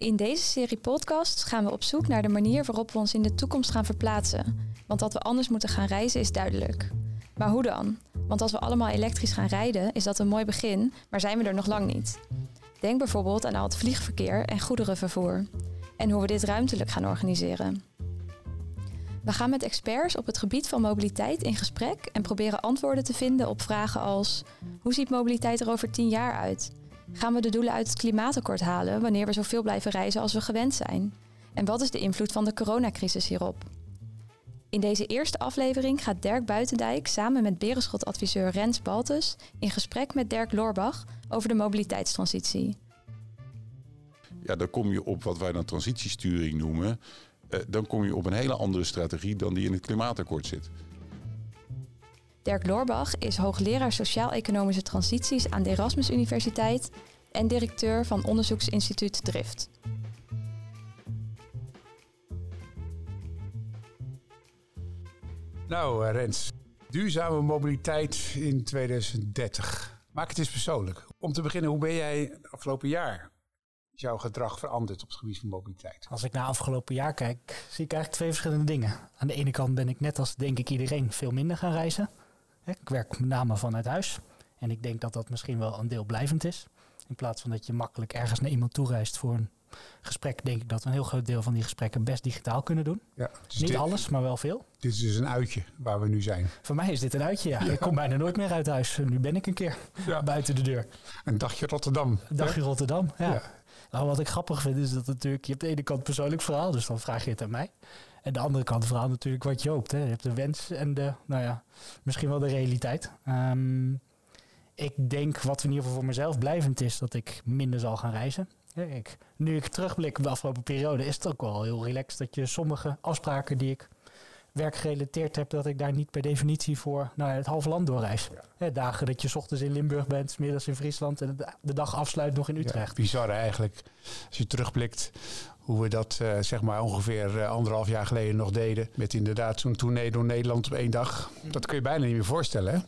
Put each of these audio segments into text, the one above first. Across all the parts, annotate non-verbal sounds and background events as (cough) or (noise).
In deze serie podcasts gaan we op zoek naar de manier waarop we ons in de toekomst gaan verplaatsen. Want dat we anders moeten gaan reizen is duidelijk. Maar hoe dan? Want als we allemaal elektrisch gaan rijden, is dat een mooi begin, maar zijn we er nog lang niet. Denk bijvoorbeeld aan al het vliegverkeer en goederenvervoer. En hoe we dit ruimtelijk gaan organiseren. We gaan met experts op het gebied van mobiliteit in gesprek en proberen antwoorden te vinden op vragen als: hoe ziet mobiliteit er over tien jaar uit? Gaan we de doelen uit het klimaatakkoord halen wanneer we zoveel blijven reizen als we gewend zijn? En wat is de invloed van de coronacrisis hierop? In deze eerste aflevering gaat Dirk Buitendijk samen met Berenschot-adviseur Rens Baltus in gesprek met Dirk Loorbach over de mobiliteitstransitie. Ja, dan kom je op wat wij dan transitiesturing noemen. Uh, dan kom je op een hele andere strategie dan die in het klimaatakkoord zit. Dirk Loorbach is hoogleraar Sociaal-Economische Transities aan de Erasmus Universiteit en directeur van onderzoeksinstituut Drift. Nou, eh, Rens, duurzame mobiliteit in 2030. Maak het eens persoonlijk. Om te beginnen, hoe ben jij afgelopen jaar jouw gedrag veranderd op het gebied van mobiliteit? Als ik naar afgelopen jaar kijk, zie ik eigenlijk twee verschillende dingen. Aan de ene kant ben ik net als denk ik iedereen veel minder gaan reizen. Ik werk met name vanuit huis. En ik denk dat dat misschien wel een deel blijvend is. In plaats van dat je makkelijk ergens naar iemand toe reist voor een gesprek, denk ik dat we een heel groot deel van die gesprekken best digitaal kunnen doen. Ja, dus Niet alles, maar wel veel. Dit is dus een uitje waar we nu zijn. Voor mij is dit een uitje, ja. Ik kom bijna nooit meer uit huis. Nu ben ik een keer buiten de deur. Een dagje Rotterdam. Een dagje Rotterdam, ja. Nou, wat ik grappig vind is dat natuurlijk, je hebt de ene kant persoonlijk verhaal, dus dan vraag je het aan mij. En de andere kant verhaal natuurlijk wat je hoopt. Hè. Je hebt de wens en de, nou ja, misschien wel de realiteit. Um, ik denk wat in ieder geval voor mezelf blijvend is, dat ik minder zal gaan reizen. Ik, nu ik terugblik op de afgelopen periode, is het ook wel heel relaxed dat je sommige afspraken die ik werkgerelateerd heb, dat ik daar niet per definitie voor naar het halve land doorreis. Ja. dagen dat je s ochtends in Limburg bent, middags in Friesland en de dag afsluit nog in Utrecht. Ja, bizar eigenlijk, als je terugblikt hoe we dat uh, zeg maar ongeveer uh, anderhalf jaar geleden nog deden. Met inderdaad zo'n tournee door Nederland op één dag. Dat kun je bijna niet meer voorstellen. Hè?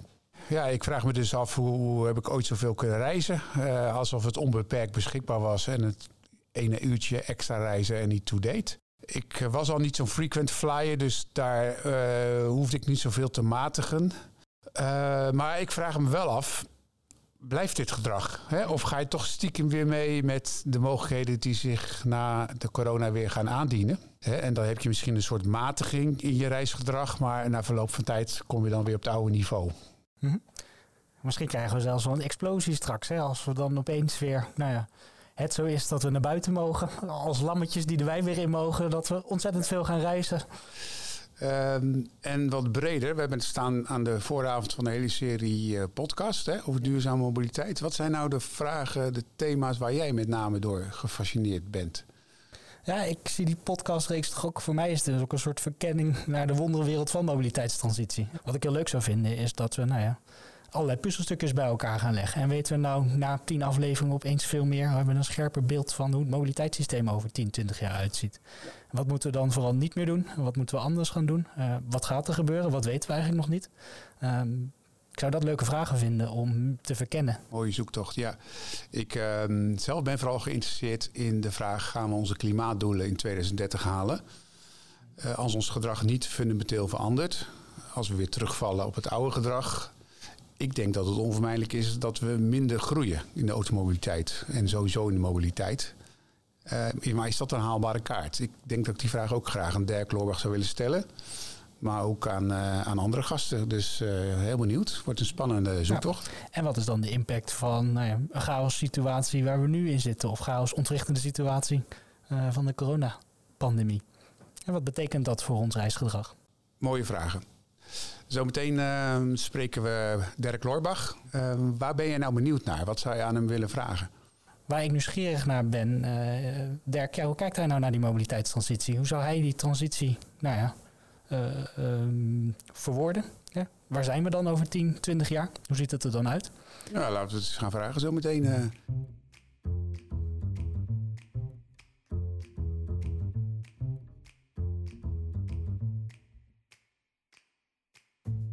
Ja, ik vraag me dus af hoe, heb ik ooit zoveel kunnen reizen? Uh, alsof het onbeperkt beschikbaar was en het ene uurtje extra reizen en niet to-date. Ik was al niet zo'n frequent flyer, dus daar hoefde ik niet zoveel te matigen. Maar ik vraag me wel af, blijft dit gedrag? Hè? Of ga je toch stiekem weer mee met de mogelijkheden die zich na de corona weer gaan aandienen? Hè? En dan heb je misschien een soort matiging in je reisgedrag, maar na verloop van tijd kom je dan weer op het oude niveau. Mhm. Misschien krijgen we zelfs wel een explosie straks. Hè? Als we dan opeens weer, nou ja, het zo is dat we naar buiten mogen. Als lammetjes die de wijn weer in mogen. Dat we ontzettend veel gaan reizen. Ehm, en wat breder, we hebben staan aan de vooravond van de hele serie uh, podcast hè, over duurzame mobiliteit. Wat zijn nou de vragen, de thema's waar jij met name door gefascineerd bent? Ja, ik zie die podcastreeks toch ook. Voor mij is het ook een soort verkenning naar de wonderwereld van mobiliteitstransitie. Wat ik heel leuk zou vinden is dat we, nou ja, allerlei puzzelstukjes bij elkaar gaan leggen. En weten we nou na tien afleveringen opeens veel meer, we hebben een scherper beeld van hoe het mobiliteitssysteem over 10, 20 jaar uitziet. Wat moeten we dan vooral niet meer doen? Wat moeten we anders gaan doen? Uh, wat gaat er gebeuren? Wat weten we eigenlijk nog niet? Um, ik zou dat leuke vragen vinden om te verkennen. Mooie zoektocht, ja. Ik uh, zelf ben vooral geïnteresseerd in de vraag: gaan we onze klimaatdoelen in 2030 halen? Uh, als ons gedrag niet fundamenteel verandert, als we weer terugvallen op het oude gedrag, ik denk dat het onvermijdelijk is dat we minder groeien in de automobiliteit en sowieso in de mobiliteit. Uh, maar is dat een haalbare kaart? Ik denk dat ik die vraag ook graag aan Dirk Loorbach zou willen stellen. Maar ook aan, uh, aan andere gasten. Dus uh, heel benieuwd. Wordt een spannende zoektocht. Ja. En wat is dan de impact van nou ja, een chaos situatie waar we nu in zitten? Of chaos ontrichtende situatie van de coronapandemie? En wat betekent dat voor ons reisgedrag? Mooie vragen. Zometeen uh, spreken we Dirk Loorbach. Uh, waar ben je nou benieuwd naar? Wat zou je aan hem willen vragen? Waar ik nieuwsgierig naar ben, uh, Dirk, ja, hoe kijkt hij nou naar die mobiliteitstransitie? Hoe zou hij die transitie nou ja, um, verwoorden? Ja? Waar zijn we dan over 10, 20 jaar? Hoe ziet het er dan uit? Ja, laten we het eens gaan vragen zometeen.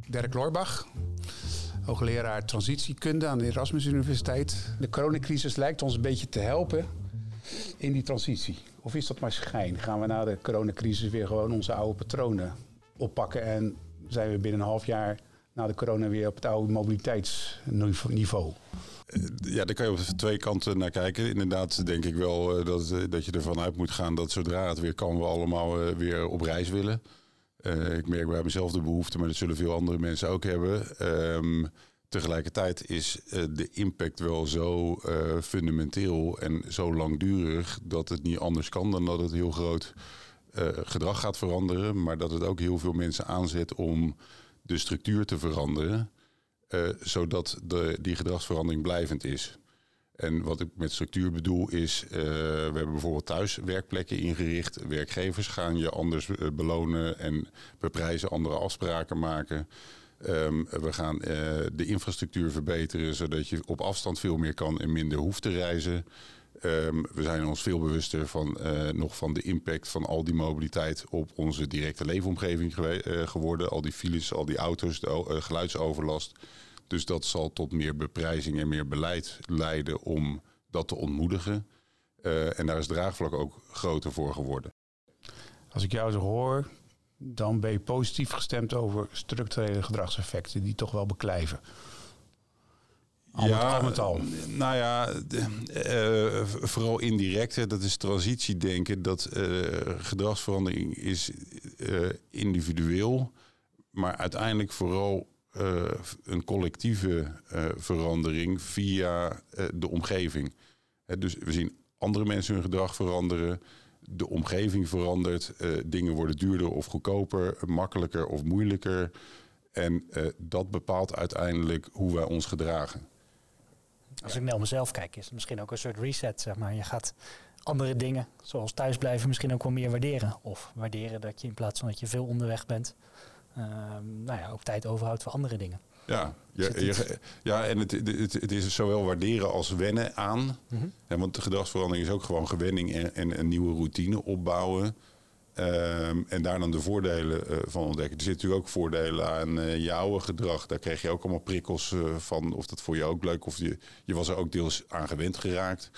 Dirk Loorbach, hoogleraar transitiekunde aan de Erasmus Universiteit. De coronacrisis lijkt ons een beetje te helpen in die transitie? Of is dat maar schijn? Gaan we na de coronacrisis weer gewoon onze oude patronen oppakken en zijn we binnen een half jaar na de corona weer op het oude mobiliteitsniveau? Eh, ja, daar kan je op twee kanten naar kijken. Inderdaad, denk ik wel eh, dat, eh, dat je ervan uit moet gaan dat zodra het weer kan, we allemaal weer op reis willen. Ik merk bij mezelf de behoefte, maar dat zullen veel andere mensen ook hebben. Ehm, tegelijkertijd is de impact wel zo fundamenteel en zo langdurig dat het niet anders kan dan dat het heel groot gedrag gaat veranderen. Maar dat het ook heel veel mensen aanzet om de structuur te veranderen. Zodat de, die gedragsverandering blijvend is. En wat ik met structuur bedoel is, uh, we hebben bijvoorbeeld thuis werkplekken ingericht. Werkgevers gaan je anders uh, belonen en beprijzen, andere afspraken maken. Um, we gaan de infrastructuur verbeteren, zodat je op afstand veel meer kan en minder hoeft te reizen. Um, we zijn ons veel bewuster van nog van de impact van al die mobiliteit op onze directe leefomgeving geworden. Al die files, al die auto's, de geluidsoverlast. Dus dat zal tot meer beprijzing en meer beleid leiden om dat te ontmoedigen. Uh, en daar is draagvlak ook groter voor geworden. Als ik jou zo hoor, dan ben je positief gestemd over structurele gedragseffecten die toch wel beklijven. Al ja, met, al, met al. nou ja, uh, vooral indirect. Dat is transitiedenken. Dat uh, gedragsverandering is individueel. Maar uiteindelijk vooral uh, een collectieve uh, verandering via uh, de omgeving. dus we zien andere mensen hun gedrag veranderen. De omgeving verandert. dingen worden duurder of goedkoper, makkelijker of moeilijker. En dat bepaalt uiteindelijk hoe wij ons gedragen. Als ik naar mezelf kijk, is het misschien ook een soort reset. Zeg maar. Je gaat andere dingen, zoals thuisblijven, misschien ook wel meer waarderen. Of waarderen dat je in plaats van dat je veel onderweg bent, nou ja, ook tijd overhoudt voor andere dingen. Ja, ja, ja en het, het, het, is zowel waarderen als wennen aan. Mm want de gedragsverandering is ook gewoon gewenning en, en een nieuwe routine opbouwen. Um, en daar dan de voordelen uh, van ontdekken. Er zitten natuurlijk ook voordelen aan uh, je oude gedrag. Daar kreeg je ook allemaal prikkels uh, van. Of dat voor je ook leuk. Of je, je was er ook deels aan gewend geraakt.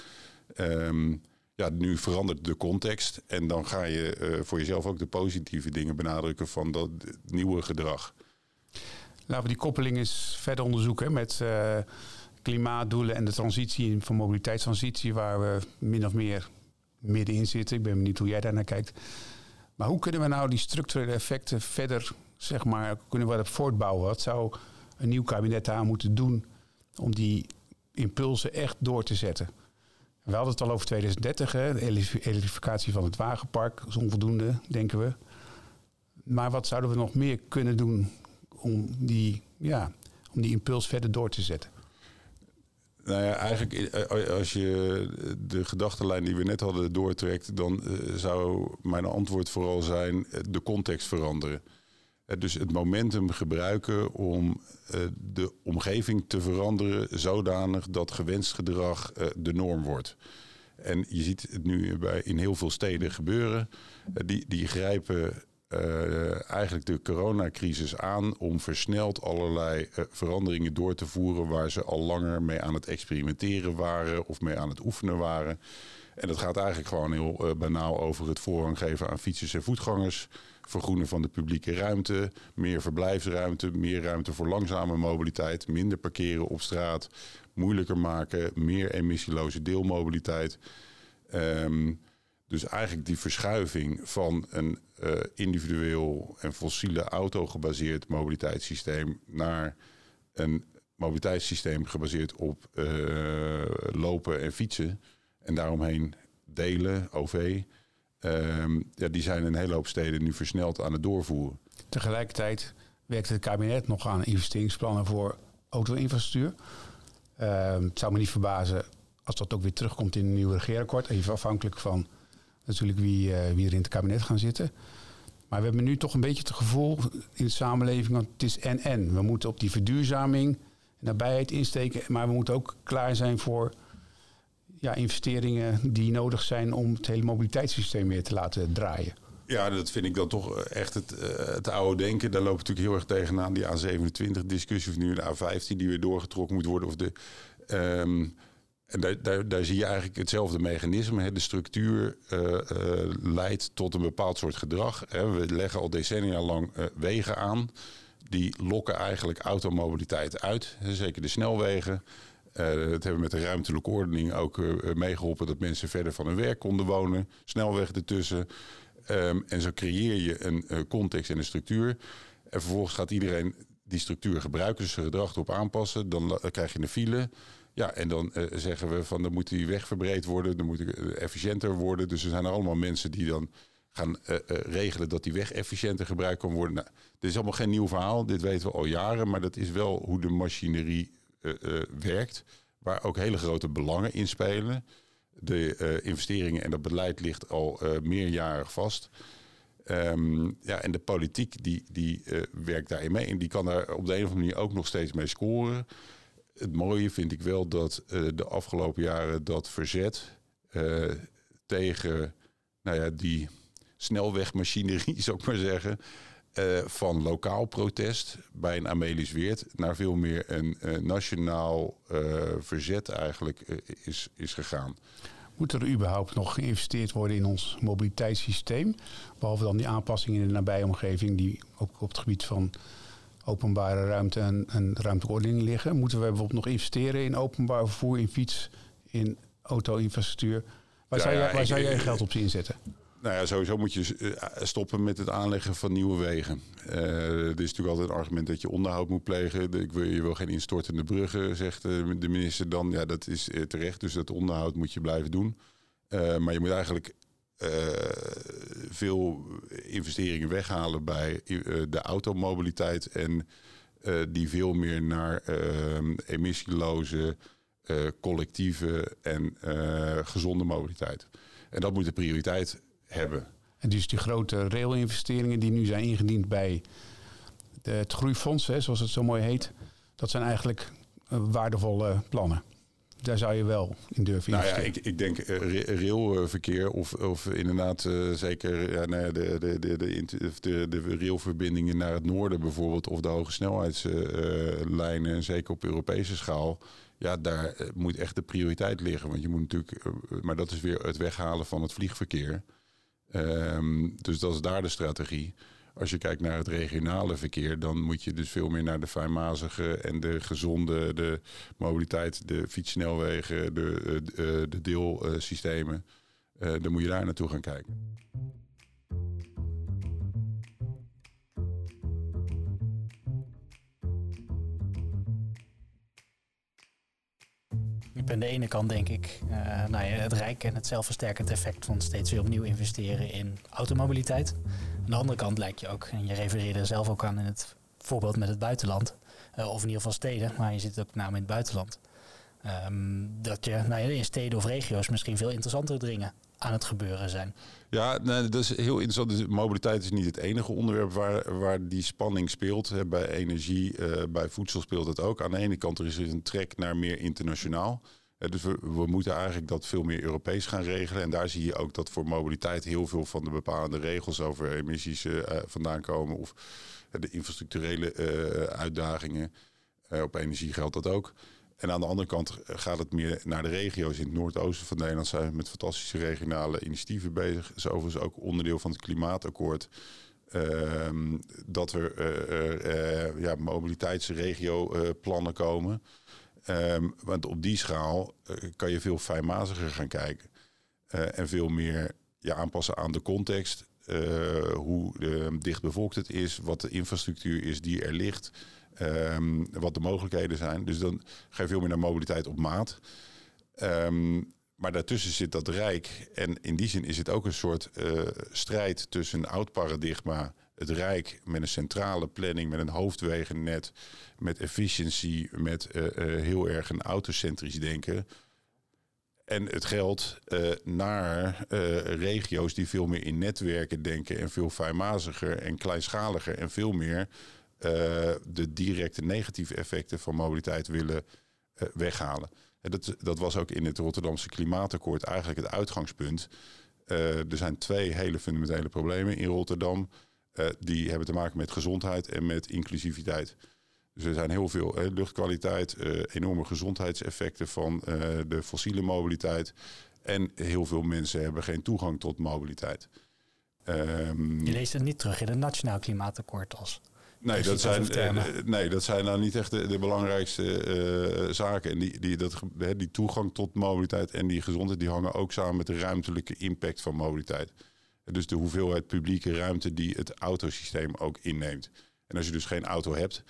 Um, nu verandert de context. En dan ga je uh, voor jezelf ook de positieve dingen benadrukken van dat nieuwe gedrag. Laten we die koppeling eens verder onderzoeken met uh, klimaatdoelen en de transitie van mobiliteitstransitie, waar we min of meer middenin zitten. Ik ben benieuwd hoe jij daar naar kijkt. Maar hoe kunnen we nou die structurele effecten verder, zeg maar, kunnen we dat voortbouwen? Wat zou een nieuw kabinet daar moeten doen om die impulsen echt door te zetten? We hadden het al over 2030, hè, de elektrificatie van het wagenpark is onvoldoende, denken we. Maar wat zouden we nog meer kunnen doen om die, ja, om die impuls verder door te zetten? Nou ja, eigenlijk eh, als je de gedachtenlijn die we net hadden doortrekt, dan eh, zou mijn antwoord vooral zijn eh, de context veranderen. Dus het momentum gebruiken om de omgeving te veranderen zodanig dat gewenst gedrag de norm wordt. En je ziet het nu in heel veel steden gebeuren. die, die grijpen eigenlijk de coronacrisis aan om versneld allerlei veranderingen door te voeren waar ze al langer mee aan het experimenteren waren of mee aan het oefenen waren. En dat gaat eigenlijk gewoon heel banaal over het voorrang geven aan fietsers en voetgangers vergroenen van de publieke ruimte, meer verblijfsruimte, meer ruimte voor langzame mobiliteit, minder parkeren op straat, moeilijker maken, meer emissieloze deelmobiliteit. Um, dus eigenlijk die verschuiving van een uh, individueel en fossiele auto gebaseerd mobiliteitssysteem naar een mobiliteitssysteem gebaseerd op uh, lopen en fietsen. En daaromheen delen, OV. Um, ja, die zijn een hele hoop steden nu versneld aan het doorvoeren. Tegelijkertijd werkt het kabinet nog aan investeringsplannen voor auto-infrastructuur. Um, het zou me niet verbazen als dat ook weer terugkomt in een nieuw regeerakkoord. Even afhankelijk van natuurlijk wie, uh, wie er in het kabinet gaan zitten. Maar we hebben nu toch een beetje het gevoel in de samenleving, want het is en-en. We moeten op die verduurzaming nabijheid insteken, maar we moeten ook klaar zijn voor ja, investeringen die nodig zijn om het hele mobiliteitssysteem weer te laten draaien. Ja, dat vind ik dan toch echt het, uh, het oude denken. Daar lopen natuurlijk heel erg tegenaan die A27-discussie of nu de A15 die weer doorgetrokken moet worden. Of de, um, En daar, daar, zie je eigenlijk hetzelfde mechanisme. Hè. De structuur leidt tot een bepaald soort gedrag. Hè. We leggen al decennia lang wegen aan. Die lokken eigenlijk automobiliteit uit. Zeker de snelwegen. Uh, dat hebben we met de ruimtelijke ordening ook uh, meegeholpen dat mensen verder van hun werk konden wonen. Snelweg ertussen. Um, en zo creëer je een context en een structuur. En vervolgens gaat iedereen die structuur gebruiken, dus zijn gedrag erop aanpassen. Dan krijg je een file. Ja, en dan zeggen we van dan moet die weg verbreed worden, dan moet het efficiënter worden. Dus er zijn allemaal mensen die dan gaan regelen dat die weg efficiënter gebruikt kan worden. Nou, dit is allemaal geen nieuw verhaal, dit weten we al jaren, maar dat is wel hoe de machinerie werkt, waar ook hele grote belangen in spelen. De uh, investeringen en dat beleid ligt al meerjarig vast. Um, ja, en de politiek die, die werkt daarin mee en die kan daar op de een of andere manier ook nog steeds mee scoren. Het mooie vind ik wel dat de afgelopen jaren dat verzet tegen nou ja, die snelwegmachinerie, (laughs) zou ik maar zeggen, uh, van lokaal protest bij een Amelis Weert naar veel meer een uh, nationaal uh, verzet eigenlijk is, is gegaan. Moet er überhaupt nog geïnvesteerd worden in ons mobiliteitssysteem? Behalve dan die aanpassingen in de nabije omgeving die ook op het gebied van openbare ruimte en, en ruimteordening liggen. Moeten we bijvoorbeeld nog investeren in openbaar vervoer, in fiets, in auto-infrastructuur? Waar, ja, zou, jij, waar zou jij geld op inzetten? Nou ja, sowieso moet je eh, stoppen met het aanleggen van nieuwe wegen. Uh, er is natuurlijk altijd een argument dat je onderhoud moet plegen. Ik wil, je wil geen instortende bruggen, zegt de minister dan. Ja, dat is eh, terecht. Dus dat onderhoud moet je blijven doen. Maar je moet eigenlijk veel investeringen weghalen bij de automobiliteit. En die veel meer naar emissieloze, collectieve en gezonde mobiliteit. En dat moet de prioriteit hebben. En dus die grote railinvesteringen die nu zijn ingediend bij de, het groeifonds, hè, zoals het zo mooi heet, dat zijn eigenlijk uh, waardevolle plannen. Daar zou je wel in durven nou. Ja, ik, ik denk uh, railverkeer of, of inderdaad uh, zeker ja, nou de, de, de, de, de, de railverbindingen naar het noorden bijvoorbeeld of de hoge snelheidslijnen, en zeker op Europese schaal. Ja, daar moet echt de prioriteit liggen. Want je moet natuurlijk, maar dat is weer het weghalen van het vliegverkeer. Um, dus dat is daar de strategie. Als je kijkt naar het regionale verkeer, dan moet je dus veel meer naar de fijnmazige en de gezonde, de mobiliteit, de fietssnelwegen, de, de, de deelsystemen. Uh, dan moet je daar naartoe gaan kijken. Aan de ene kant denk ik uh, nou ja, het rijk en het zelfversterkend effect van steeds weer opnieuw investeren in automobiliteit. Aan de andere kant lijkt je ook, en je refereerde zelf ook aan in het voorbeeld met het buitenland, uh, of in ieder geval steden, maar je zit ook name in het buitenland. Um, dat je nou ja, in steden of regio's misschien veel interessantere dingen aan het gebeuren zijn. Ja, dat is heel interessant. Dus mobiliteit is niet het enige onderwerp waar, waar die spanning speelt. Bij energie, uh, bij voedsel speelt het ook. Aan de ene kant is er een trek naar meer internationaal. Dus we, moeten eigenlijk dat veel meer Europees gaan regelen. En daar zie je ook dat voor mobiliteit heel veel van de bepalende regels over emissies uh, vandaan komen. Of de infrastructurele uh, uitdagingen. op energie geldt dat ook. En aan de andere kant gaat het meer naar de regio's. In het noordoosten van Nederland zijn we met fantastische regionale initiatieven bezig. Is overigens ook onderdeel van het klimaatakkoord. Ehm, dat er ja, mobiliteitsregio plannen komen. Um, want op die schaal uh, kan je veel fijnmaziger gaan kijken. Uh, en veel meer ja, aanpassen aan de context. Uh, hoe dicht bevolkt het is, wat de infrastructuur is die er ligt. Um, wat de mogelijkheden zijn. Dus dan ga je veel meer naar mobiliteit op maat. Maar daartussen zit dat rijk. En in die zin is het ook een soort strijd tussen oud paradigma het Rijk met een centrale planning, met een hoofdwegennet, met efficiëntie, met uh, uh, heel erg een autocentrisch denken. En het geld uh, naar regio's die veel meer in netwerken denken en veel fijnmaziger en kleinschaliger en veel meer de directe negatieve effecten van mobiliteit willen weghalen. En dat, dat was ook in het Rotterdamse Klimaatakkoord eigenlijk het uitgangspunt. er zijn twee hele fundamentele problemen in Rotterdam. Uh, die hebben te maken met gezondheid en met inclusiviteit. Dus er zijn heel veel luchtkwaliteit, enorme gezondheidseffecten van de fossiele mobiliteit. En heel veel mensen hebben geen toegang tot mobiliteit. Um, je leest het niet terug in het Nationaal Klimaatakkoord als. Nee, dat zijn, nee, dat zijn nou niet echt de, de belangrijkste zaken. En die, die, dat, die toegang tot mobiliteit en die gezondheid, die hangen ook samen met de ruimtelijke impact van mobiliteit. Dus de hoeveelheid publieke ruimte die het autosysteem ook inneemt. En als je dus geen auto hebt,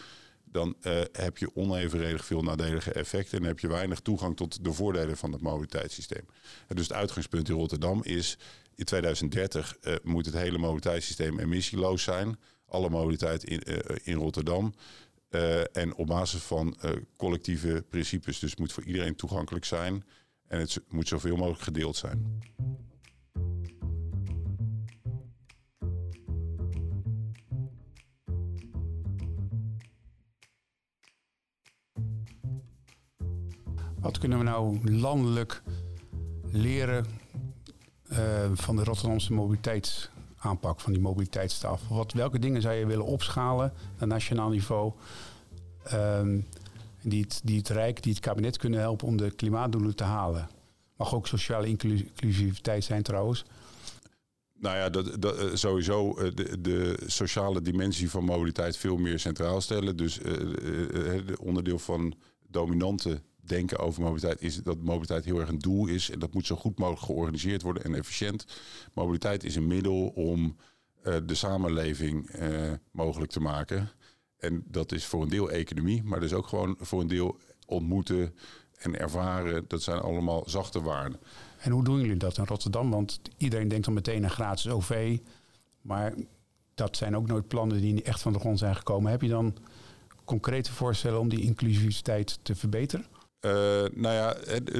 dan uh, heb je onevenredig veel nadelige effecten en heb je weinig toegang tot de voordelen van het mobiliteitssysteem. Dus het uitgangspunt in Rotterdam is in 2030 uh, moet het hele mobiliteitssysteem emissieloos zijn. Alle mobiliteit in, uh, in Rotterdam. en op basis van collectieve principes. Dus moet voor iedereen toegankelijk zijn. En het moet zoveel mogelijk gedeeld zijn. Wat kunnen we nou landelijk leren uh, van de Rotterdamse mobiliteitsaanpak, van die mobiliteitstafel? Wat, welke dingen zou je willen opschalen naar nationaal niveau? Um, die, het, die het Rijk, die het kabinet kunnen helpen om de klimaatdoelen te halen. Mag ook sociale inclusiviteit zijn trouwens. Nou ja, dat, dat, eh, sowieso eh, de, de, sociale dimensie van mobiliteit veel meer centraal stellen. Dus onderdeel van dominante denken over mobiliteit is dat mobiliteit heel erg een doel is. En dat moet zo goed mogelijk georganiseerd worden en efficiënt. Mobiliteit is een middel om uh, de samenleving uh, mogelijk te maken. En dat is voor een deel economie, maar dus ook gewoon voor een deel ontmoeten en ervaren. Dat zijn allemaal zachte waarden. En hoe doen jullie dat in Rotterdam? Want iedereen denkt dan meteen aan gratis OV. Maar dat zijn ook nooit plannen die echt van de grond zijn gekomen. Heb je dan concrete voorstellen om die inclusiviteit te verbeteren? Uh, nou ja,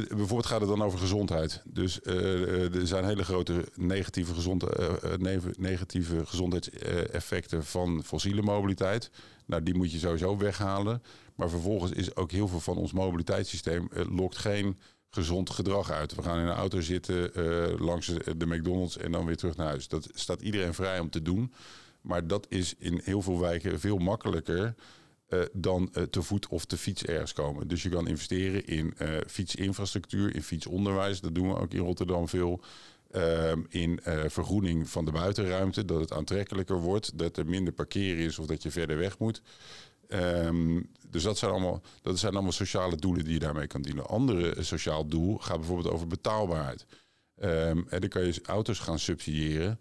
bijvoorbeeld gaat het dan over gezondheid. Dus uh, er zijn hele grote negatieve, gezond, uh, negatieve gezondheidseffecten van fossiele mobiliteit. Nou, die moet je sowieso weghalen. Maar vervolgens is ook heel veel van ons mobiliteitssysteem lokt geen gezond gedrag uit. We gaan in een auto zitten langs de McDonald's en dan weer terug naar huis. Dat staat iedereen vrij om te doen. Maar dat is in heel veel wijken veel makkelijker uh, dan uh, te voet of te fiets ergens komen. Dus je kan investeren in uh, fietsinfrastructuur, in fietsonderwijs. Dat doen we ook in Rotterdam veel. Ehm, in vergroening van de buitenruimte, dat het aantrekkelijker wordt, dat er minder parkeren is of dat je verder weg moet. Um, dus dat zijn, allemaal, dat zijn allemaal sociale doelen die je daarmee kan dienen. Andere sociaal doel gaat bijvoorbeeld over betaalbaarheid. Um, en dan kan je auto's gaan subsidiëren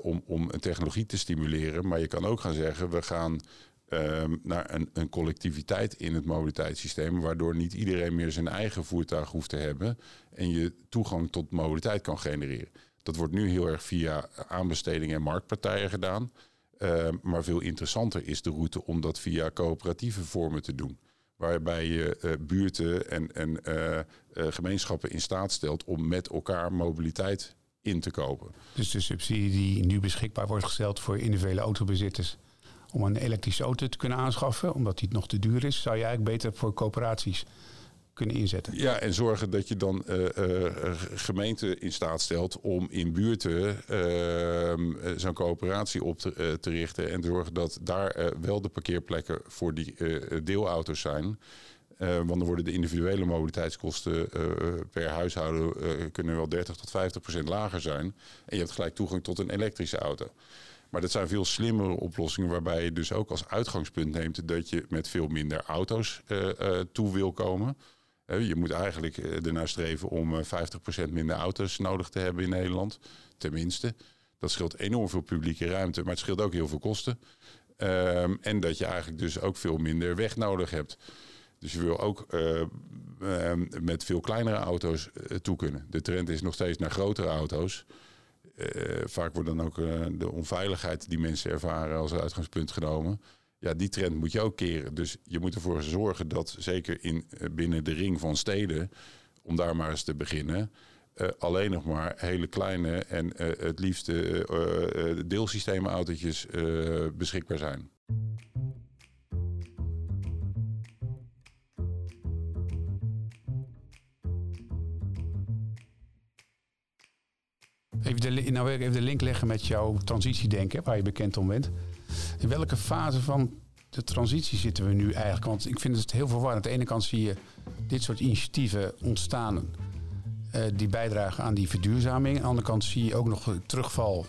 om, om een technologie te stimuleren. Maar je kan ook gaan zeggen, we gaan um, naar een, een, collectiviteit in het mobiliteitssysteem, waardoor niet iedereen meer zijn eigen voertuig hoeft te hebben en je toegang tot mobiliteit kan genereren. Dat wordt nu heel erg via aanbestedingen en marktpartijen gedaan. Uh, maar veel interessanter is de route om dat via coöperatieve vormen te doen. Waarbij je uh, buurten en, en uh, gemeenschappen in staat stelt om met elkaar mobiliteit in te kopen. Dus de subsidie die nu beschikbaar wordt gesteld voor individuele autobezitters, om een elektrische auto te kunnen aanschaffen, omdat die nog te duur is, zou je eigenlijk beter voor coöperaties kunnen inzetten. Ja, en zorgen dat je dan uh, uh, gemeenten in staat stelt om in buurten uh, zo'n coöperatie op te, te, richten en zorgen dat daar wel de parkeerplekken voor die deelauto's zijn. want dan worden de individuele mobiliteitskosten per huishouden kunnen wel 30 tot 50 procent lager zijn. En je hebt gelijk toegang tot een elektrische auto. Maar dat zijn veel slimmere oplossingen waarbij je dus ook als uitgangspunt neemt dat je met veel minder auto's uh, uh, toe wil komen. Je moet eigenlijk ernaar streven om 50% minder auto's nodig te hebben in Nederland. Tenminste. Dat scheelt enorm veel publieke ruimte, maar het scheelt ook heel veel kosten. Ehm, en dat je eigenlijk dus ook veel minder weg nodig hebt. Dus je wil ook ehm, met veel kleinere auto's toe kunnen. De trend is nog steeds naar grotere auto's. Uh, vaak wordt dan ook uh, de onveiligheid die mensen ervaren als uitgangspunt genomen. Ja, die trend moet je ook keren. Dus je moet ervoor zorgen dat, zeker in, uh, binnen de ring van steden, om daar maar eens te beginnen, alleen nog maar hele kleine en het liefste deelsysteemautootjes beschikbaar zijn. Even de, nou even de link leggen met jouw transitiedenken, waar je bekend om bent. In welke fase van de transitie zitten we nu eigenlijk. Want ik vind het heel verwarrend. Aan de ene kant zie je dit soort initiatieven ontstaan. Uh, die bijdragen aan die verduurzaming. Aan de andere kant zie je ook nog terugval.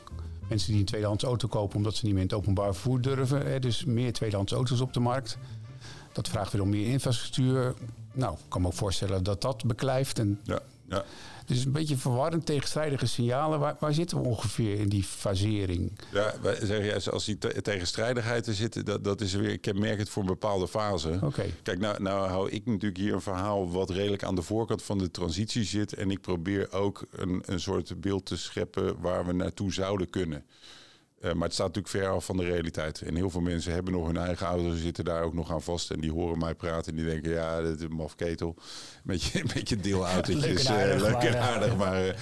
Mensen die een tweedehands auto kopen omdat ze niet meer in het openbaar vervoer durven. Hè, dus meer tweedehands auto's op de markt. Dat vraagt weer om meer infrastructuur. Nou, ik kan me ook voorstellen dat dat beklijft. En ja, ja. Dus een beetje verwarrend tegenstrijdige signalen. Waar, waar zitten we ongeveer in die fasering? Ja, wij zeggen juist als die tegenstrijdigheid er zit, dat, dat is weer kenmerkend voor een bepaalde fase. Oké. Kijk, nou, nou hou ik natuurlijk hier een verhaal wat redelijk aan de voorkant van de transitie zit. En ik probeer ook een, een soort beeld te scheppen waar we naartoe zouden kunnen. Uh, maar het staat natuurlijk ver af van de realiteit. En heel veel mensen hebben nog hun eigen auto, zitten daar ook nog aan vast. En die horen mij praten en die denken, ja, dit is een mafketel. (laughs) Met je, met je deelautootjes. (laughs) leuk en eh, aardig, maar...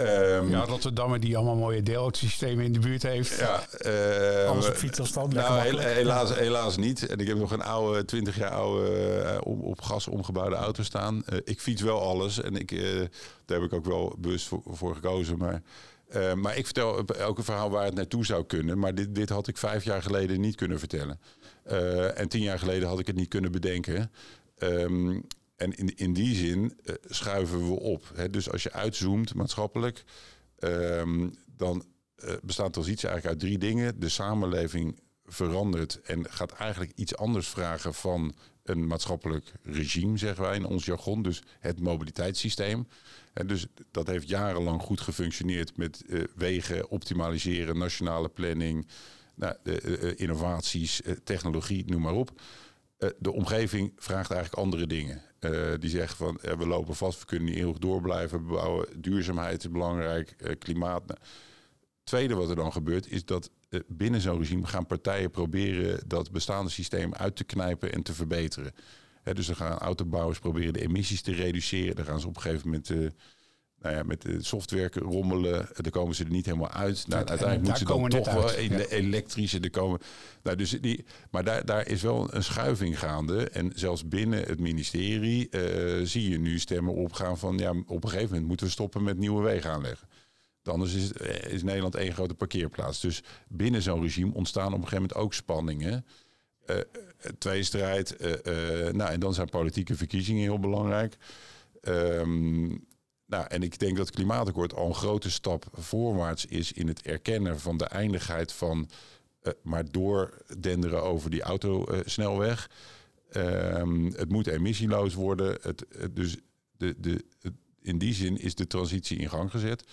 Uh, um, ja, Rotterdam die allemaal mooie deelautosystemen in de buurt heeft. Ja, uh, Alles op fietsafstand. Nou, helaas, helaas niet. En ik heb nog een oude, 20 jaar oude, uh, op gas omgebouwde auto staan. Uh, ik fiets wel alles en ik, daar heb ik ook wel bewust voor, voor gekozen. Maar uh, maar ik vertel elke verhaal waar het naartoe zou kunnen. Maar dit, dit had ik vijf jaar geleden niet kunnen vertellen. Uh, en tien jaar geleden had ik het niet kunnen bedenken. Um, en in, in die zin uh, schuiven we op. Hè. Dus als je uitzoomt maatschappelijk, um, dan bestaat transitie eigenlijk uit drie dingen. De samenleving verandert en gaat eigenlijk iets anders vragen van een maatschappelijk regime, zeggen wij in ons jargon. Dus het mobiliteitssysteem. En dus dat heeft jarenlang goed gefunctioneerd met uh, wegen optimaliseren, nationale planning, nou, de, uh, innovaties, uh, technologie, noem maar op. de omgeving vraagt eigenlijk andere dingen. die zegt van we lopen vast, we kunnen niet eeuwig door blijven bouwen. Duurzaamheid is belangrijk, klimaat. Nou, tweede wat er dan gebeurt is dat binnen zo'n regime gaan partijen proberen dat bestaande systeem uit te knijpen en te verbeteren. He, dus dan gaan autobouwers proberen de emissies te reduceren. Dan gaan ze op een gegeven moment uh, nou ja, met de software rommelen. Dan komen ze er niet helemaal uit. Nou, uiteindelijk moeten ze dan toch wel ja. elektrische. Er komen, nou, dus die, maar daar, daar is wel een schuiving gaande. En zelfs binnen het ministerie uh, zie je nu stemmen opgaan van... ja, op een gegeven moment moeten we stoppen met nieuwe wegen aanleggen. Anders is, is Nederland één grote parkeerplaats. Dus binnen zo'n regime ontstaan op een gegeven moment ook spanningen... Uh, tweestrijd. Uh, nou, en dan zijn politieke verkiezingen heel belangrijk. Um, nou, en ik denk dat het klimaatakkoord al een grote stap voorwaarts is in het erkennen van de eindigheid van maar doordenderen over die autosnelweg. Um, het moet emissieloos worden. Het, dus de, de, in die zin is de transitie in gang gezet.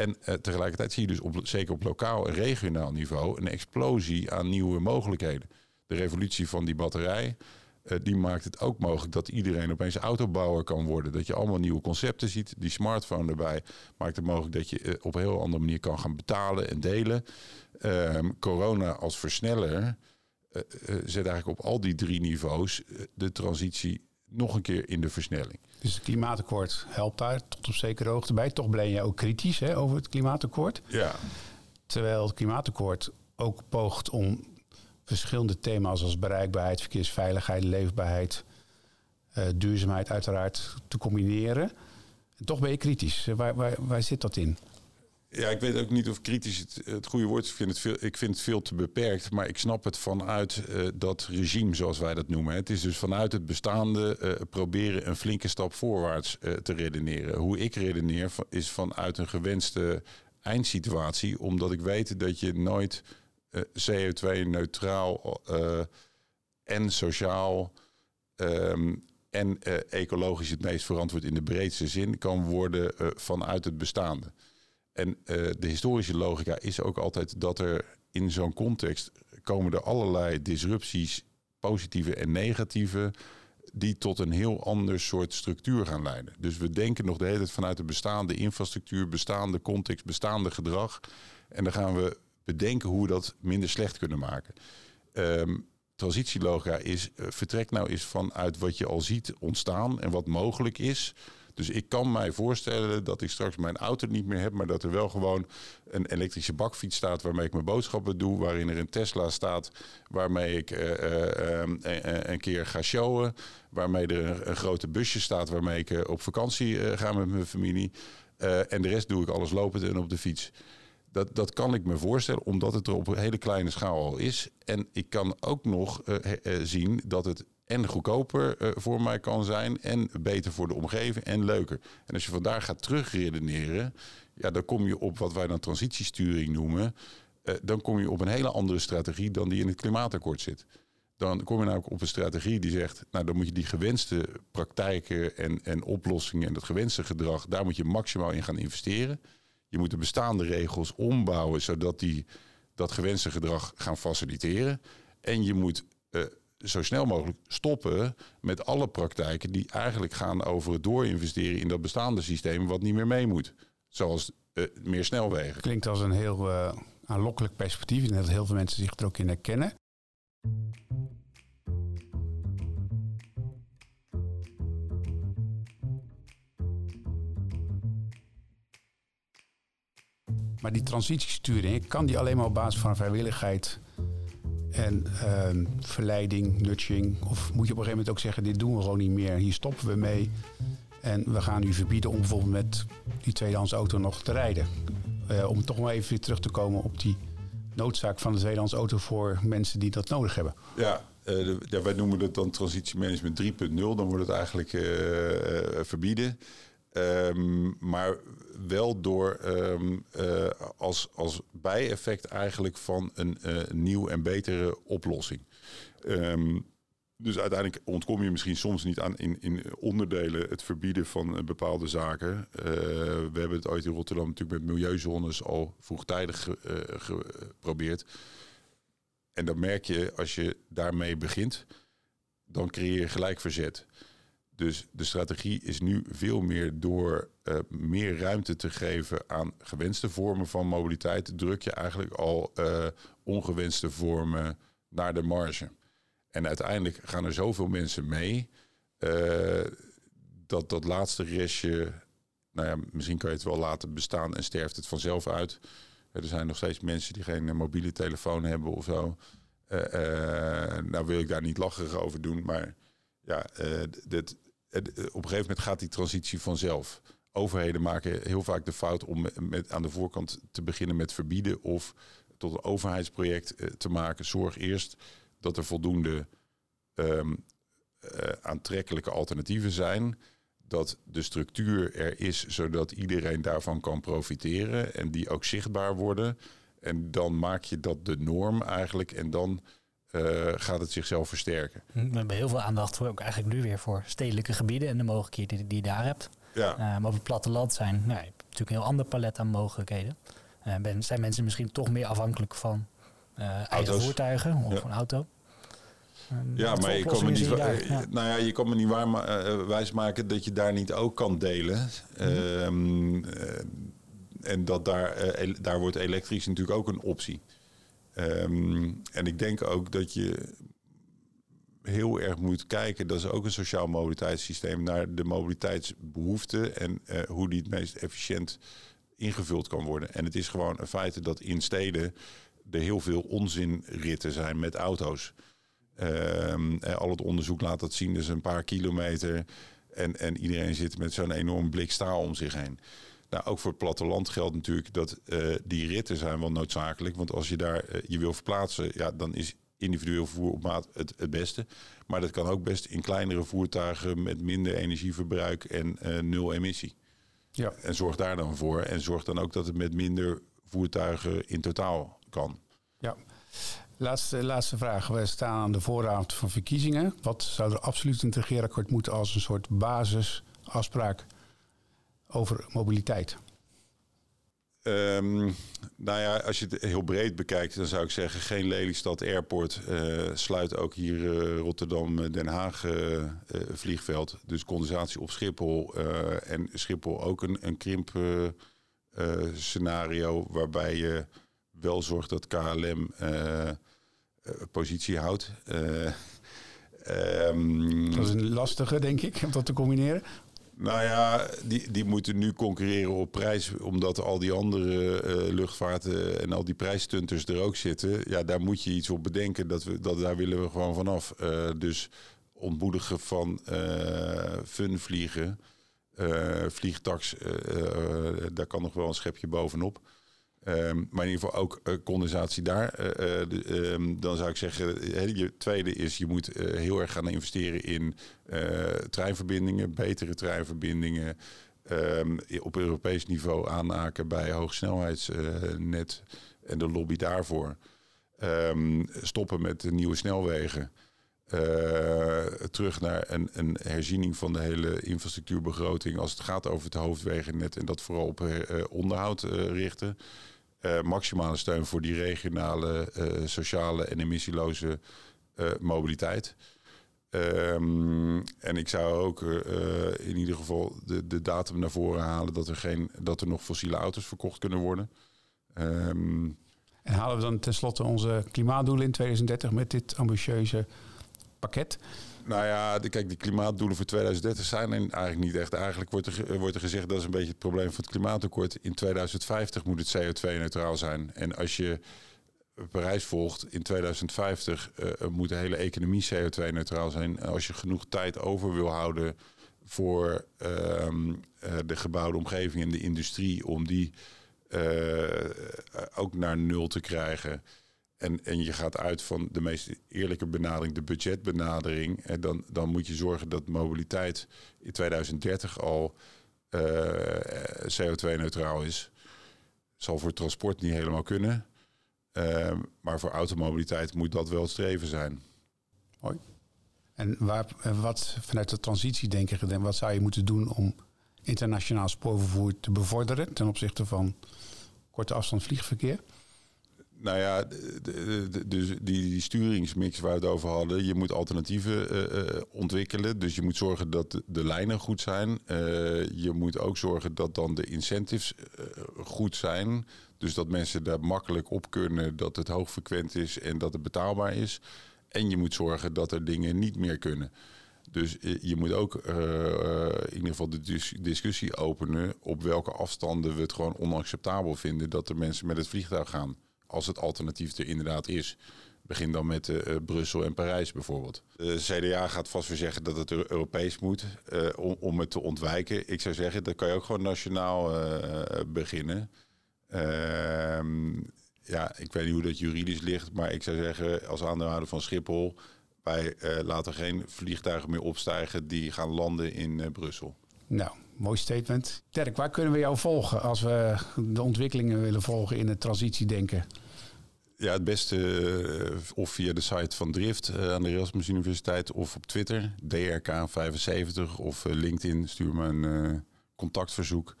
En tegelijkertijd zie je dus op, zeker op lokaal en regionaal niveau een explosie aan nieuwe mogelijkheden de revolutie van die batterij. Uh, die maakt het ook mogelijk dat iedereen opeens autobouwer kan worden. Dat je allemaal nieuwe concepten ziet. Die smartphone erbij maakt het mogelijk dat je uh, op een heel andere manier kan gaan betalen en delen. Um, corona als versneller zet eigenlijk op al die drie niveaus de transitie nog een keer in de versnelling. Dus het klimaatakkoord helpt daar tot op zekere hoogte bij. Toch ben je ook kritisch hè, over het klimaatakkoord. Ja. Terwijl het klimaatakkoord ook poogt om verschillende thema's als bereikbaarheid, verkeersveiligheid, leefbaarheid, uh, duurzaamheid uiteraard te combineren. En toch ben je kritisch. Waar, waar, waar zit dat in? Ja, ik weet ook niet of kritisch het, het goede woord is. Ik vind het, veel, ik vind het veel te beperkt. Maar ik snap het vanuit uh, dat regime, zoals wij dat noemen. Het is dus vanuit het bestaande uh, proberen een flinke stap voorwaarts uh, te redeneren. Hoe ik redeneer is vanuit een gewenste eindsituatie. Omdat ik weet dat je nooit uh, CO2-neutraal uh, en sociaal um, en ecologisch het meest verantwoord in de breedste zin kan worden vanuit het bestaande. En de historische logica is ook altijd dat er in zo'n context komen er allerlei disrupties, positieve en negatieve, die tot een heel ander soort structuur gaan leiden. Dus we denken nog de hele tijd vanuit de bestaande infrastructuur, bestaande context, bestaande gedrag. En dan gaan we bedenken hoe we dat minder slecht kunnen maken. Um, transitielogica is, vertrekt nou eens vanuit wat je al ziet ontstaan en wat mogelijk is. Dus ik kan mij voorstellen dat ik straks mijn auto niet meer heb, maar dat er wel gewoon een elektrische bakfiets staat waarmee ik mijn boodschappen doe, waarin er een Tesla staat waarmee ik uh, uh, een keer ga showen, waarmee er een, grote busje staat waarmee ik op vakantie ga met mijn familie. en de rest doe ik alles lopend en op de fiets. Dat, dat kan ik me voorstellen, omdat het er op een hele kleine schaal al is. En ik kan ook nog zien dat het en goedkoper voor mij kan zijn. En beter voor de omgeving en leuker. En als je vandaar gaat terugredeneren, ja, dan kom je op wat wij dan transitiesturing noemen. dan kom je op een hele andere strategie dan die in het klimaatakkoord zit dan kom je namelijk op een strategie die zegt, nou dan moet je die gewenste praktijken en, en oplossingen en dat gewenste gedrag, daar moet je maximaal in gaan investeren. Je moet de bestaande regels ombouwen zodat die dat gewenste gedrag gaan faciliteren. En je moet uh, zo snel mogelijk stoppen met alle praktijken die eigenlijk gaan over het doorinvesteren in dat bestaande systeem wat niet meer mee moet. Zoals uh, meer snelwegen. Klinkt als een heel uh, aanlokkelijk perspectief. En dat heel veel mensen zich er ook in herkennen. Maar die transitiesturing, kan die alleen maar op basis van vrijwilligheid en uh, verleiding, nudging? Of moet je op een gegeven moment ook zeggen, dit doen we gewoon niet meer, hier stoppen we mee. En we gaan u verbieden om bijvoorbeeld met die tweedehands auto nog te rijden. Uh, om toch maar even weer terug te komen op die noodzaak van de tweedehands auto voor mensen die dat nodig hebben. Ja, ja wij noemen het dan transitiemanagement 3.0. Dan wordt het eigenlijk uh, verbieden. Um, maar wel door um, uh, als, als bijeffect eigenlijk van een uh, nieuw en betere oplossing. Um, dus uiteindelijk ontkom je misschien soms niet aan in, in onderdelen het verbieden van uh, bepaalde zaken. We hebben het ooit in Rotterdam natuurlijk met milieuzones al vroegtijdig geprobeerd. En dan merk je, als je daarmee begint, dan creëer je gelijk verzet. Dus de strategie is nu veel meer door uh, meer ruimte te geven aan gewenste vormen van mobiliteit, druk je eigenlijk al uh, ongewenste vormen naar de marge. En uiteindelijk gaan er zoveel mensen mee uh, dat dat laatste restje, nou ja, misschien kan je het wel laten bestaan en sterft het vanzelf uit. Er zijn nog steeds mensen die geen mobiele telefoon hebben of zo. nou wil ik daar niet lacherig over doen, maar ja, dit, op een gegeven moment gaat die transitie vanzelf. Overheden maken heel vaak de fout om met, aan de voorkant te beginnen met verbieden of tot een overheidsproject eh, te maken. Zorg eerst dat er voldoende um, uh, aantrekkelijke alternatieven zijn. Dat de structuur er is zodat iedereen daarvan kan profiteren en die ook zichtbaar worden. En dan maak je dat de norm eigenlijk. En dan uh, gaat het zichzelf versterken. We hebben heel veel aandacht voor, ook eigenlijk nu weer voor stedelijke gebieden en de mogelijkheden die, die je daar hebt. Ja. Uh, maar op het platteland zijn nou, je hebt natuurlijk een heel ander palet aan mogelijkheden. Uh, ben, zijn mensen misschien toch meer afhankelijk van eigen voertuigen of ja. een auto? ja, maar je kan, me niet, ja. nou ja, je kan me niet waar, uh, wijsmaken dat je daar niet ook kan delen. Mm. Uh, en dat daar, daar wordt elektrisch natuurlijk ook een optie. Um, en ik denk ook dat je heel erg moet kijken, dat is ook een sociaal mobiliteitssysteem, naar de mobiliteitsbehoeften en uh, hoe die het meest efficiënt ingevuld kan worden. En het is gewoon een feit dat in steden er heel veel onzinritten zijn met auto's. Um, al het onderzoek laat dat zien, dus een paar kilometer. En, en iedereen zit met zo'n enorm blik staal om zich heen. Nou, ook voor het platteland geldt natuurlijk dat uh, die ritten zijn wel noodzakelijk. Want als je daar uh, je wil verplaatsen, ja, dan is individueel vervoer op maat het, het beste. Maar dat kan ook best in kleinere voertuigen met minder energieverbruik en uh, nul emissie. Ja. En zorg daar dan voor. En zorg dan ook dat het met minder voertuigen in totaal kan. Ja. Laatste, laatste vraag. We staan aan de vooravond van verkiezingen. Wat zou er absoluut in het regeerakkoord moeten als een soort basisafspraak over mobiliteit? Um, nou ja, als je het heel breed bekijkt, dan zou ik zeggen geen Lelystad Airport. Uh, sluit ook hier uh, Rotterdam-Den Haag uh, vliegveld. Dus condensatie op Schiphol. en Schiphol ook een, een krimp scenario waarbij je wel zorgt dat KLM positie houdt. Um, dat is een lastige, denk ik, om dat te combineren. Nou ja, die, die moeten nu concurreren op prijs, omdat al die andere uh, luchtvaarten en al die prijsstunters er ook zitten. Ja, daar moet je iets op bedenken. Dat we, dat, daar willen we gewoon vanaf. Uh, dus ontmoedigen van uh, fun vliegen, vliegtax, daar kan nog wel een schepje bovenop. Ehm, maar in ieder geval ook uh, condensatie daar. Uh, um, dan zou ik zeggen, je tweede is, je moet heel erg gaan investeren in treinverbindingen, betere treinverbindingen. Um, op Europees niveau aanhaken bij hoogsnelheidsnet en de lobby daarvoor. stoppen met nieuwe snelwegen. terug naar een, een, herziening van de hele infrastructuurbegroting als het gaat over het hoofdwegennet en dat vooral op onderhoud richten. Uh, maximale steun voor die regionale, uh, sociale en emissieloze uh, mobiliteit. Um, en ik zou ook in ieder geval de, de datum naar voren halen dat er, geen, dat er nog fossiele auto's verkocht kunnen worden. Um, en halen we dan tenslotte onze klimaatdoelen in 2030 met dit ambitieuze pakket? Nou ja, de, kijk, die klimaatdoelen voor 2030 zijn eigenlijk niet echt. Eigenlijk wordt er, wordt er gezegd dat is een beetje het probleem van het klimaatakkoord. In 2050 moet het CO2-neutraal zijn. En als je Parijs volgt, in 2050 uh, moet de hele economie CO2-neutraal zijn. Als je genoeg tijd over wil houden voor uh, de gebouwde omgeving en de industrie, om die ook naar nul te krijgen en, en je gaat uit van de meest eerlijke benadering, de budgetbenadering. En dan, dan moet je zorgen dat mobiliteit in 2030 al uh, CO2-neutraal is. Zal voor transport niet helemaal kunnen. Uh, maar voor automobiliteit moet dat wel streven zijn. Mooi. En waar, wat vanuit de transitie denk je, wat zou je moeten doen om internationaal spoorvervoer te bevorderen ten opzichte van korte afstand vliegverkeer? Nou ja, dus die, die sturingsmix waar we het over hadden. Je moet alternatieven uh, ontwikkelen. Dus je moet zorgen dat de, lijnen goed zijn. Uh, je moet ook zorgen dat dan de incentives goed zijn. Dus dat mensen daar makkelijk op kunnen. Dat het hoogfrequent is en dat het betaalbaar is. En je moet zorgen dat er dingen niet meer kunnen. Dus je moet ook in ieder geval de dis discussie openen op welke afstanden we het gewoon onacceptabel vinden dat er mensen met het vliegtuig gaan als het alternatief er inderdaad is. Begin dan met uh, Brussel en Parijs bijvoorbeeld. De CDA gaat vast weer zeggen dat het Europees moet uh, om, om het te ontwijken. Ik zou zeggen, dat kan je ook gewoon nationaal uh, beginnen. Ehm, ja, ik weet niet hoe dat juridisch ligt, maar ik zou zeggen als aandeelhouder van Schiphol... wij laten geen vliegtuigen meer opstijgen die gaan landen in Brussel. Nou, mooi statement. Dirk, waar kunnen we jou volgen als we de ontwikkelingen willen volgen in het transitiedenken? Ja, het beste eh, of via de site van Drift uh, aan de Erasmus Universiteit of op Twitter, DRK75 of uh, LinkedIn. Stuur me een contactverzoek.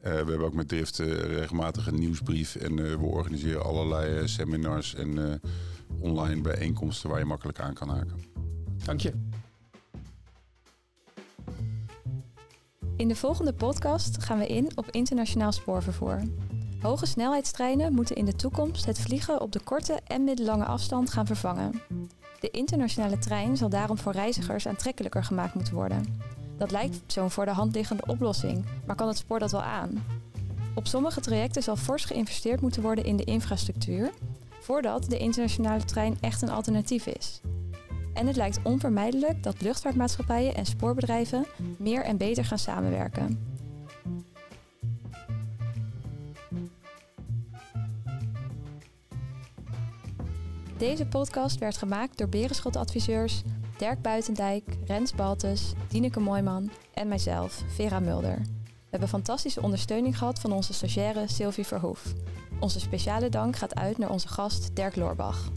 we hebben ook met Drift regelmatig een nieuwsbrief en we organiseren allerlei seminars en online bijeenkomsten waar je makkelijk aan kan haken. Dank je. In de volgende podcast gaan we in op internationaal spoorvervoer. Hoge snelheidstreinen moeten in de toekomst het vliegen op de korte en middellange afstand gaan vervangen. De internationale trein zal daarom voor reizigers aantrekkelijker gemaakt moeten worden. Dat lijkt zo'n voor de hand liggende oplossing, maar kan het spoor dat wel aan? Op sommige trajecten zal fors geïnvesteerd moeten worden in de infrastructuur, voordat de internationale trein echt een alternatief is. En het lijkt onvermijdelijk dat luchtvaartmaatschappijen en spoorbedrijven meer en beter gaan samenwerken. Deze podcast werd gemaakt door Berenschot-adviseurs Dirk Buitendijk, Rens Baltus, Dineke Mooiman en mijzelf, Vera Mulder. We hebben fantastische ondersteuning gehad van onze stagiaire Sylvie Verhoef. Onze speciale dank gaat uit naar onze gast Dirk Loorbach.